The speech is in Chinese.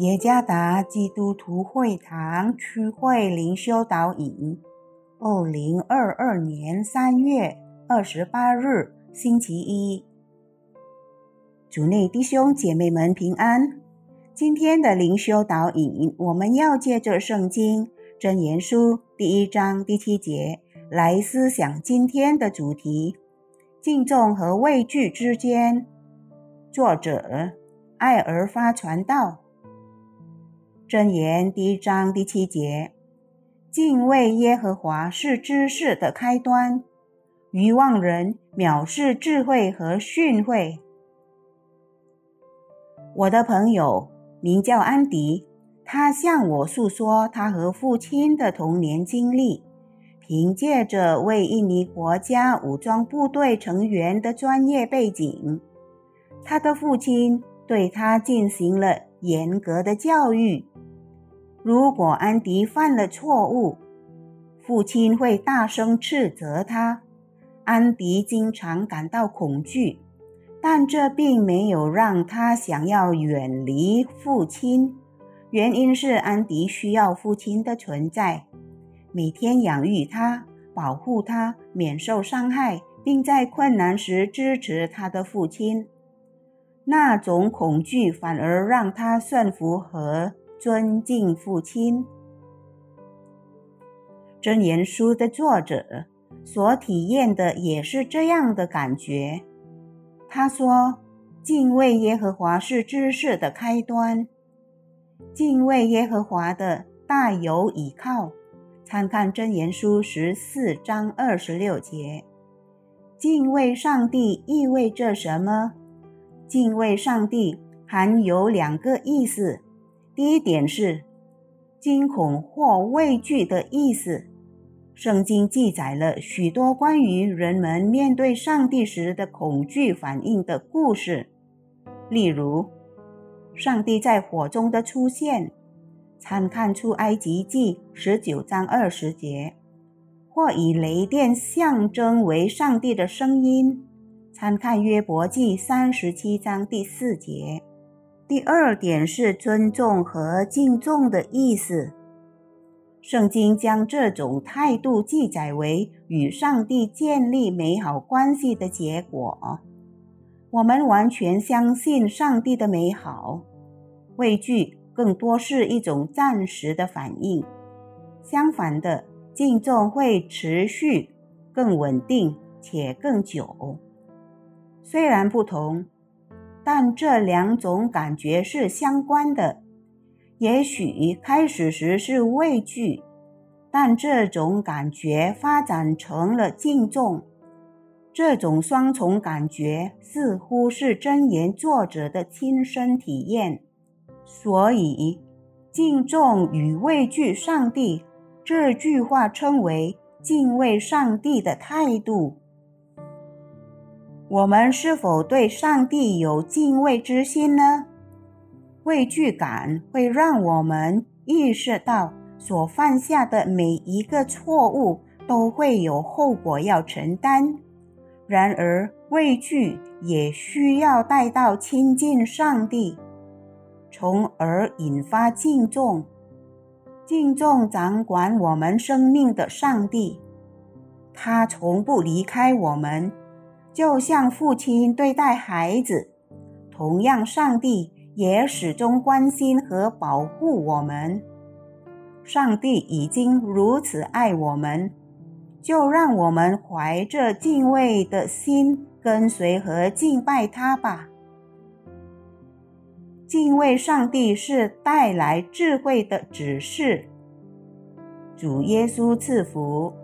耶加达基督徒会堂区会灵修导引，二零二二年三月二十八日，星期一。主内弟兄姐妹们平安。今天的灵修导引，我们要借着圣经箴言书第一章第七节来思想今天的主题：敬重和畏惧之间。作者艾尔发传道。箴言第一章第七节：敬畏耶和华是知识的开端。愚妄人藐视智慧和训诲。我的朋友名叫安迪，他向我诉说他和父亲的童年经历。凭借着为印尼国家武装部队成员的专业背景，他的父亲对他进行了严格的教育。如果安迪犯了错误，父亲会大声斥责他。安迪经常感到恐惧。但这并没有让他想要远离父亲，原因是安迪需要父亲的存在，每天养育他、保护他免受伤害，并在困难时支持他的父亲。那种恐惧反而让他顺服和尊敬父亲。箴言书的作者所体验的也是这样的感觉。他说：“敬畏耶和华是知识的开端。敬畏耶和华的大有倚靠。参看箴言书十四章二十六节。敬畏上帝意味着什么？敬畏上帝含有两个意思。第一点是惊恐或畏惧的意思。”圣经记载了许多关于人们面对上帝时的恐惧反应的故事，例如，上帝在火中的出现，参看出埃及记十九章二十节；或以雷电象征为上帝的声音，参看约伯记三十七章第四节。第二点是尊重和敬重的意思。圣经将这种态度记载为与上帝建立美好关系的结果。我们完全相信上帝的美好，畏惧更多是一种暂时的反应。相反的，敬重会持续、更稳定且更久。虽然不同，但这两种感觉是相关的。也许开始时是畏惧，但这种感觉发展成了敬重。这种双重感觉似乎是真言作者的亲身体验。所以，敬重与畏惧上帝这句话称为敬畏上帝的态度。我们是否对上帝有敬畏之心呢？畏惧感会让我们意识到，所犯下的每一个错误都会有后果要承担。然而，畏惧也需要带到亲近上帝，从而引发敬重。敬重掌管我们生命的上帝，他从不离开我们，就像父亲对待孩子。同样，上帝。也始终关心和保护我们。上帝已经如此爱我们，就让我们怀着敬畏的心跟随和敬拜他吧。敬畏上帝是带来智慧的指示。主耶稣赐福。